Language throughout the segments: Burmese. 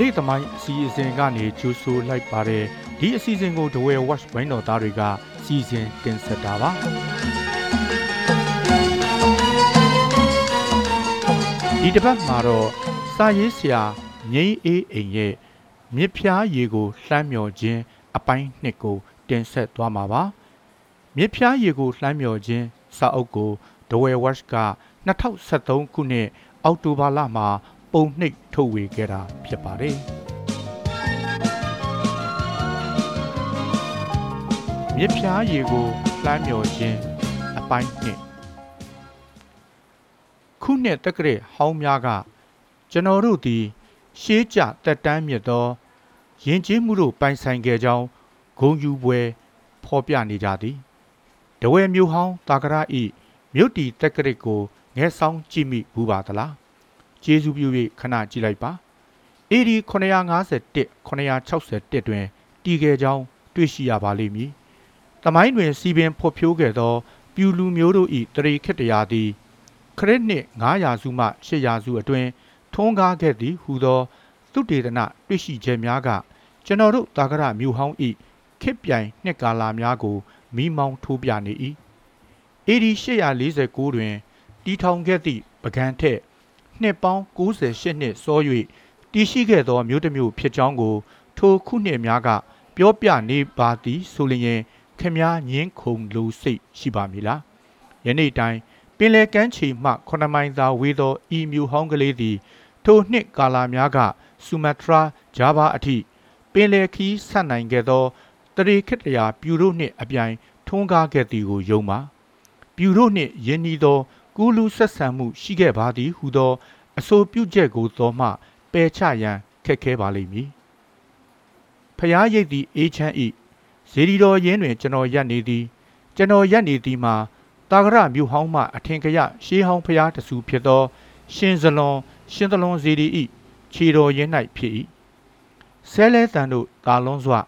ဒလိသမိုင်းအစီအစဉ်ကနေကြိုးဆိုလိုက်ပါတယ်ဒီအစီအစဉ်ကိုဒဝဲ watch ဘိုင်းတော်သားတွေကစီစဉ်တင်ဆက်တာပါဒီတစ်ပတ်မှာတော့စာရေးဆရာငိမ့်အေးအိမ်ရဲ့မြစ်ဖျားရေကိုလှမ်းမြော်ခြင်းအပိုင်းနှစ်ကို တင်ဆက်သွားမှာပါမြစ်ဖျားရေကိုလှမ်းမြော်ခြင်းစာအုပ်ကိုဒဝဲ watch က2023ခုနှစ်အောက်တိုဘာလမှာ ပုံနှိပ်ထုတ်ဝေခဲ့တာဖြစ်ပါတယ်မြစ်ဖျားရေကိုလှမ်းမြော်ခြင်းအပိုင်းနှစ်ခုနှစ်တက္ကရာဟောင်းများကကျွန်တော်တို့သည် ရှေးကြတက်တန်းမြစ်သောယဉ်ကျေးမှုတို့ပိုင်ဆိုင်ခဲ့ကြောင်းဂုံယူပွဲဖော်ပြနေကြသည်တဝဲမျိုးဟောင်းတာကရဤမြို့တီတက္ကရာကိုငဲဆောင်ကြည့်မိဘူးပါသလား ကျေးဇူးပြု၍ခဏကြည့်လိုက်ပါ AD 951 961တွင်တည်ခဲ့ကြောင်းတွေ့ရှိရပါလိမ့်မည်။တမိုင်းတွင်စီပင်ဖော်ဖြိုးခဲ့သော ပြူလူမျိုးတို့၏တရေခစ်တရားသည်ခရစ်နှစ်900စုမှ800စုအတွင်းထွန်းကားခဲ့သည်ဟူသောသုတေသနတွေ့ရှိချက်များကကျွန်တော်တို့တာကရမြို့ဟောင်း၏ခစ်ပြိုင်နှစ်ကာလများကိုမိမောင်းထိုးပြနေ၏။ AD 849တွင်တီထောင်ခဲ့သည့်ပကံထက် နှစ်ပေါင်း98နှစ်စော၍တည်ရှိခဲ့သောမြို့တစ်မြို့ဖြစ်ကြောင်းကို ထိုခုနှစ်များက ပြောပြနေပါသည်ဆိုလျင်ခင်များညင်းခုန်လူစိတ်ရှိပါမည်လားယနေ့တိုင်ပင်လယ်ကမ်းခြေမှ9မိုင်သာဝေးသောဤမြို့ဟောင်းကလေးသည် ထိုနှစ်ကာလများကဆူမတ်ထရာဂျာဗာအထိပင်လယ်ခီးဆက်နိုင်ခဲ့သောတရေခစ်တရာပြူတို့နှင့်အပြိုင်ထွန်းကားခဲ့သည်ကိုယုံပါပြူတို့နှင့်ယင်းဤသော ကူးလူဆက်ဆံမှုရှိခဲ့ပါသည်ဟုသော အဆိုပြုချက်ကိုသောမှပယ်ချရန်ခက်ခဲပါလိမ့်မည်ဖျားရိပ်သည်အေးချမ်းဤဇေဒီတော်ရင်းတွင်ကျွန်တော်ရက်နေသည်ကျွန်တော်ရက်နေသည်မှာတာဂရမြို့ဟောင်းမှအထင်ကရရှေးဟောင်းဖျားတဆူဖြစ်သော ရှင်ဇလွန်ရှင်သလွန်ဇေဒီဤခြေတော်ရင်း၌ဖြစ်၏ဆဲလဲတန်တို့တာလွန်းစွာ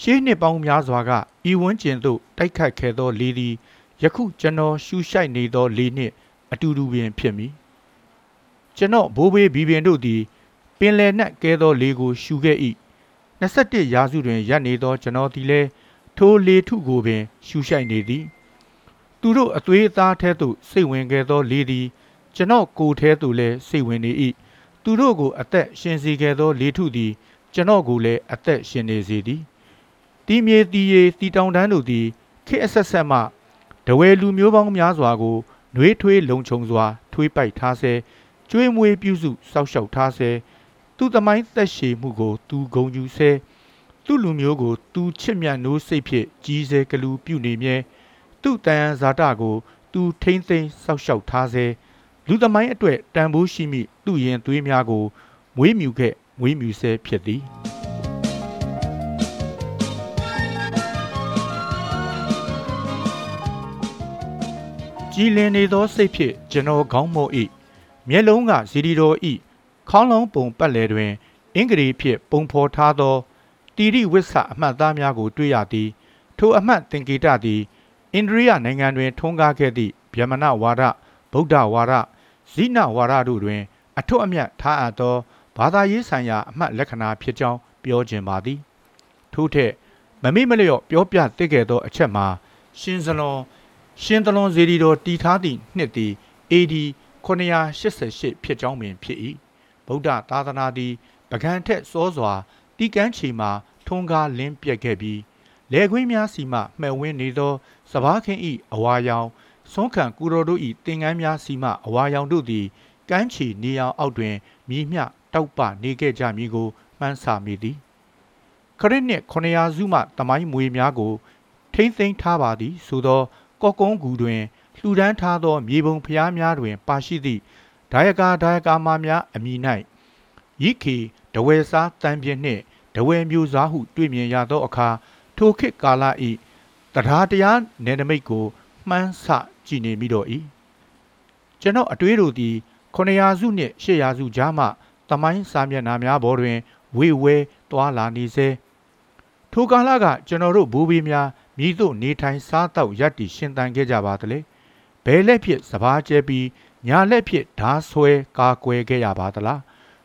ရှေးနှစ်ပေါင်းများစွာကဤဝန်းကျင်သို့တိုက်ခတ်ခဲ့သောလေသည် ယခုကျွန်တော်ရှူရှိုက်နေသောလေနှင့်အတူတူပင်ဖြစ်မည်ကျွန်တော်ဘိုးဘေးဘီပင်တို့သည် ပင်လယ်နက်ကဲသောလေကိုရှူခဲ့၏21ရာစုတွင်ရပ်နေသောကျွန်တော်သည်လည်းထိုလေထုကိုပင်ရှူရှိုက်နေသည်သူတို့အသွေးအသားထဲသို့စိတ်ဝင်ခဲ့သောလေသည်ကျွန်တော်ကိုယ်ထဲသို့လည်းစိတ်ဝင်နေ၏သူတို့ကိုအသက်ရှင်စေခဲ့သောလေထုသည် ကျွန်တော်ကိုလည်းအသက်ရှင်နေစေသည်တီမြေတီရီတီတောင်တန်းတို့သည်ခေတ်အဆက်ဆက်မှ တဝဲလူမျိုးပေါင်းများစွာကိုနှွေးထွေးလုံခြုံစွာ ထွေးပိုက်ထားဆဲကျွေးမွေးပြုစုစောက်ရှောက်ထားဆဲသူသမိုင်းသက်ရှည်မှုကိုသူဂုံယူဆဲသူလူမျိုးကိုသူချစ်မြတ်နိုးစိတ်ဖြင့်ကြီးစဲကလူပြုနေမြဲသူတန်ရန်ဇာတကို သူထိမ့်သိမ်းစောက်ရှောက်ထားဆဲလူသမိုင်းအတွက်တန်ဖိုးရှိမိသူရင်သွေးများကို မွေးမြူခဲ့မွေးမြူဆဲဖြစ်သည် ကြည်လင်နေသောစိတ်ဖြင့်ကျွန်တော်ခေါင်းမော့၏မျက်လုံးကဇီဒီတော်၏ခေါင်းလုံးပုံပတ်လည်တွင် အင်္ဂလိပ်ဖြင့်ပုံဖော်ထားသောတီရိဝိဆအမှတ်သားများကိုတွေ့ရသည် ထိုအမှတ်သင်္ကေတသည်အိန္ဒြိယနိုင်ငံတွင် ထွန်းကားခဲ့သည့်ဗျမနဝါဒဗုဒ္ဓဝါဒဇိနဝါဒတို့တွင် အထွတ်အမြတ်ထားအပ်သောဘာသာရေးဆိုင်ရာအမှတ်လက္ခဏာဖြစ်ကြောင်းပြောခြင်းပါသည်ထို့ထက်မမိမလျော့ပြောပြသိခဲ့သောအချက်မှာရှင်စလွန် ရှင်သလွန်ဇေဒီတော်တည်ထားသည့်နှစ်သည် AD 988ဖြစ်ကြောင်းပင်ဖြစ်၏ဗုဒ္ဓသာသနာသည်ပကံထက်စောစွာတီကန်းချီမှာထွန်းကားလင်းပြက်ခဲ့ပြီးလေခွင်းများစီမှမှဲ့ဝင်းနေသောစဘာခင်ဤအဝါရောင်ဆွမ်းခံကူတော်တို့ဤတင်ကန်းများစီမှအဝါရောင်တို့သည်ကန်းချီနေအောင်အောက်တွင်မြည်မျှတောက်ပနေခဲ့ကြမည်ကိုမှန်းဆမိသည်ခရစ်နှစ်900စုမှတမိုင်းမွေများကိုထိမ့်သိမ်းထားပါသည်ဆိုသော ကော့ကုန်းကူတွင်လှူဒန်းထားသောမြေပုံဖျားများတွင် ပါရှိသည့်ဒါယကာဒါယကာမများအမိ၌ရိခေဒဝဲစားတန်ပြင်းနှင့်ဒဝဲမျိုးစားဟု တွေ့မြင်ရသောအခါထိုခေတ်ကာလ၏တရားတရားနယ်နိမိတ်ကိုမှန်းဆကြည့်နေမိတော့၏ကျွန်တော်အတွေးတို့သည်900စုနှင့်800စုကြားမှတမိုင်းစာမျက်နှာများပေါ်တွင် ဝေဝဲသွာလာနေစေထိုကာလကကျွန်တော်တို့ဘူဘီများ မြည်သို့နေထိုင်စားသောက်ရပ်တည်ရှင်သန်ခဲ့ကြပါသလဲဘယ်လက်ဖြစ်စဘာကျဲပြီးညာလက်ဖြစ်ဓာဆွဲကာကွယ်ခဲ့ရပါသလား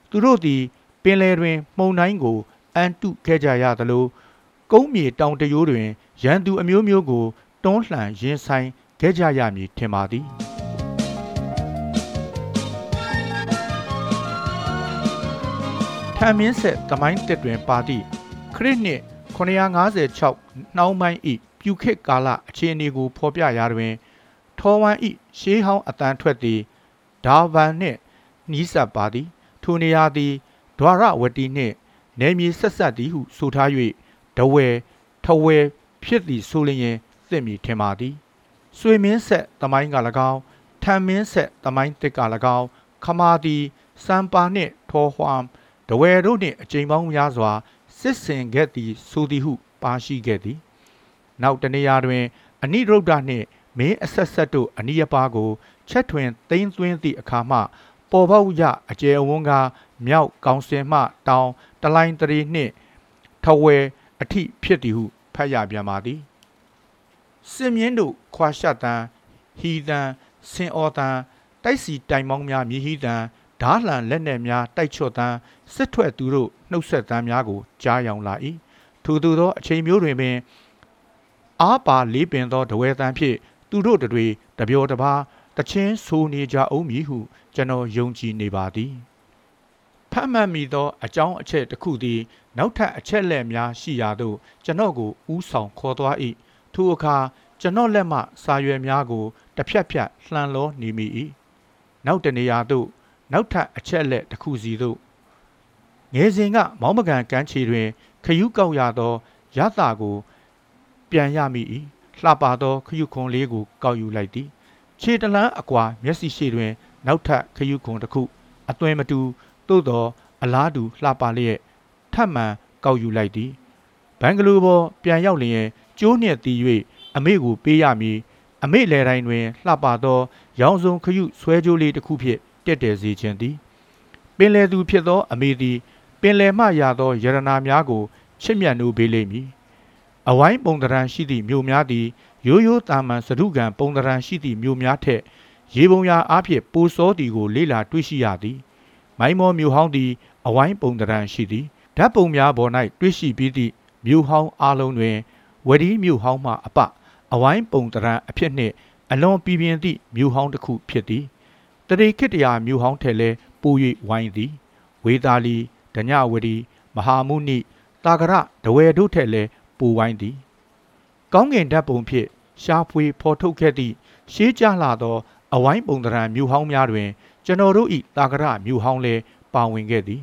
သူတို့သည်ပင်လယ်တွင်မှုန်တိုင်းကို အန်တုခဲ့ကြရသလိုကုန်းမြေတောင်တရိုးတွင်ရန်သူအမျိုးမျိုးကိုတွန်းလှန်ရင်ဆိုင်ခဲ့ကြရမည်ထင်ပါသည်ထမ်းမင်းဆက်သမိုင်းတက်တွင်ပါသည့်ခရစ်နှစ် 956နှောင်းပိုင်းဤပြုခစ်ကာလအခြေအနေကိုဖော်ပြရာတွင် ထောဝမ်ဤရှေးဟောင်းအတန်ထွက်သည်ဒါဗန်နှင့်နီးစပ်ပါသည်ထိုနေရာသည်ဒွါရဝတီနှင့်နယ်မြေဆက်ဆက်သည်ဟုဆိုထား၍တဝဲထဝဲဖြစ်သည်ဆိုလျင်သင့်မည်ထင်ပါသည်ဆွေမင်းဆက်သမိုင်းက၎င်းထံမင်းဆက်သမိုင်းတစ်က၎င်းခမာသည်စံပါနှင့်ထောဟွမ်တဝဲတို့နှင့်အကြိမ်ပေါင်းများစွာ စစ်ဆင်ခဲ့သည်ဆိုသည်ဟု ပါရှိခဲ့သည် နောက်တနေရာတွင် အနိရုဒ္ဓနှင့်မင်းအဆက်ဆက်တို့အနိယပါကိုချက်ထွင်သိမ်းသွင်းသည့်အခါမှ ပေါ်ပေါက်ရအကျယ်အဝန်းကမြောက်ကောင်စင်မှ တောင်တလိုင်းတရီနှင့်ထဝဲအထိဖြစ်သည်ဟုဖတ်ရပြန်ပါသည်စင်မြင့်တို့ခွာရှတ်တန်ဟီတန်စင်အော်တန်တိုက်စီတိုင်မောင်းများမြည်ဟီတန် ဓားလှန်လက်နက်များတိုက်ချော့တန်စစ်ထွက်သူတို့နှုတ်ဆက်တန်းများကိုကြားယောင်လာ၏ထို့သူသောအချိန်မျိုးတွင်ပင်အားပါလေးပင်သောတဝဲတန်းဖြင့်သူတို့တွေတပြောတပါးတချင်းဆိုနေကြအောင်မည်ဟုကျွန်တော်ယုံကြည်နေပါသည်ဖတ်မှတ်မိသောအကြောင်းအချက်တစ်ခုသည်နောက်ထပ်အချက်လက်များရှိရာသို့ကျွန်တော်ကိုဥဆောင်ခေါ်သွား၏ထိုအခါကျွန်တော်လက်မှစာရွက်များကိုတစ်ဖြတ်ဖြတ်လှန်လောနေမိ၏နောက်တနေရာသို့ နောက်ထပ်အချက်လက်တစ်ခုစီသို့ငယ်စဉ်ကမောင်းမကန်ကမ်းခြေတွင် ခယူးကောက်ရသောရတာကို ပြန်ရမိ၏လှပသောခယူးခွန်လေးကိုကောက်ယူလိုက်သည်ခြေတလန်းအကွာမျက်စိရှိတွင် နောက်ထပ်ခယူးခွန်တစ်ခုအသွင်မတူသို့သော အလားတူလှပလျက်ထပ်မံကောက်ယူလိုက်သည်ဘန်ဂလိုပေါ်ပြန်ရောက်လျင်ကျိုးနှင့်တီး၍အမေကိုပေးရမည်အမေလဲတိုင်းတွင်လှပသော ရောင်စုံခရုဆွဲကြိုးလေးတစ်ခုဖြင့် တက်တယ်စေခြင်းသည်ပင်လယ်သူဖြစ်သောအမေသည်ပင်လယ်မှရသောယရနာများကိုချစ်မြတ်နိုးပေးလိမ့်မည်အဝိုင်းပုံတရံရှိသည့်မြို့များသည်ရိုးရိုးတာမန်စရုကံပုံတရံရှိသည့်မြို့များထက်ရေပုံရအားဖြင့်ပိုစောသည်ကိုလေ့လာတွေ့ရှိရသည်မိုင်းမောမြို့ဟောင်းသည်အဝိုင်းပုံတရံရှိသည်ဓာတ်ပုံများပေါ်၌တွေ့ရှိပြီးသည့်မြို့ဟောင်းအလုံးတွင်ဝဒီမြို့ဟောင်းမှအပအဝိုင်းပုံတရံအဖြစ်နှင့်အလွန်ပြည်ပြင်းသည့်မြို့ဟောင်းတစ်ခုဖြစ်သည် တရေခိတ္တရာမြို့ဟောင်းထဲလဲပို၍ဝိုင်းသည် ဝေသာလီဒညဝဒီမဟာမုနိတာကရဒဝဲတို့ထက်လဲပိုဝိုင်းသည် ကောင်းကင်ဓာတ်ပုံဖြင့်ရှားဖွေဖော်ထုတ်ခဲ့သည့်ရှေးကြလာသော အဝိုင်းပုံတရံမြို့ဟောင်းများတွင် ကျွန်တော်တို့၏တာကရမြို့ဟောင်းလဲပါဝင်ခဲ့သည်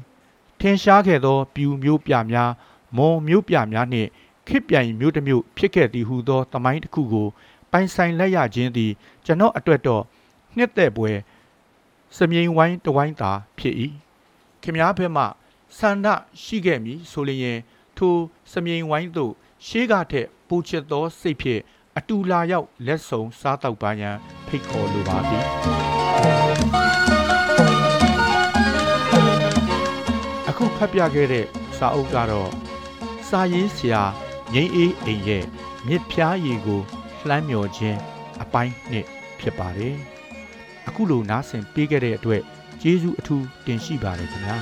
ထင်ရှားခဲ့သော ပြူမျိုးပြများမွန်မျိုးပြများနှင့်ခစ်ပြိုင်မျိုးတစ်မျိုးဖြစ်ခဲ့သည်ဟုသောသမိုင်းတစ်ခုကို ပိုင်ဆိုင်လက်ရခြင်းသည်ကျွန်တော်အတွက်တော့နှစ်သက်ပွဲ စမြိန်ဝိုင်းတဝိုင်းသာဖြစ်၏ခင်များဘက်မှဆန္ဒရှိခဲ့မည်ဆိုလျင်ထိုစမြိန်ဝိုင်းသို့ရှေးကထက်ပူချစ်သောစိတ်ဖြင့်အတူလာရောက်လက်ဆောင်စားတော့ပါရန်ဖိတ်ခေါ်လိုပါသည်အခုဖတ်ပြခဲ့တဲ့စာအုပ်ကတော့စာရေးဆရာငိမ့်အေးအိမ်ရဲ့မြစ်ဖျားရည်ကိုလှမ်းမြော်ခြင်းအပိုင်းနှစ်ဖြစ်ပါတယ် အခုလိုနားဆင်ပေးခဲ့တဲ့အတွက်ကျေးဇူးအထူးတင်ရှိပါတယ်ခင်ဗျာ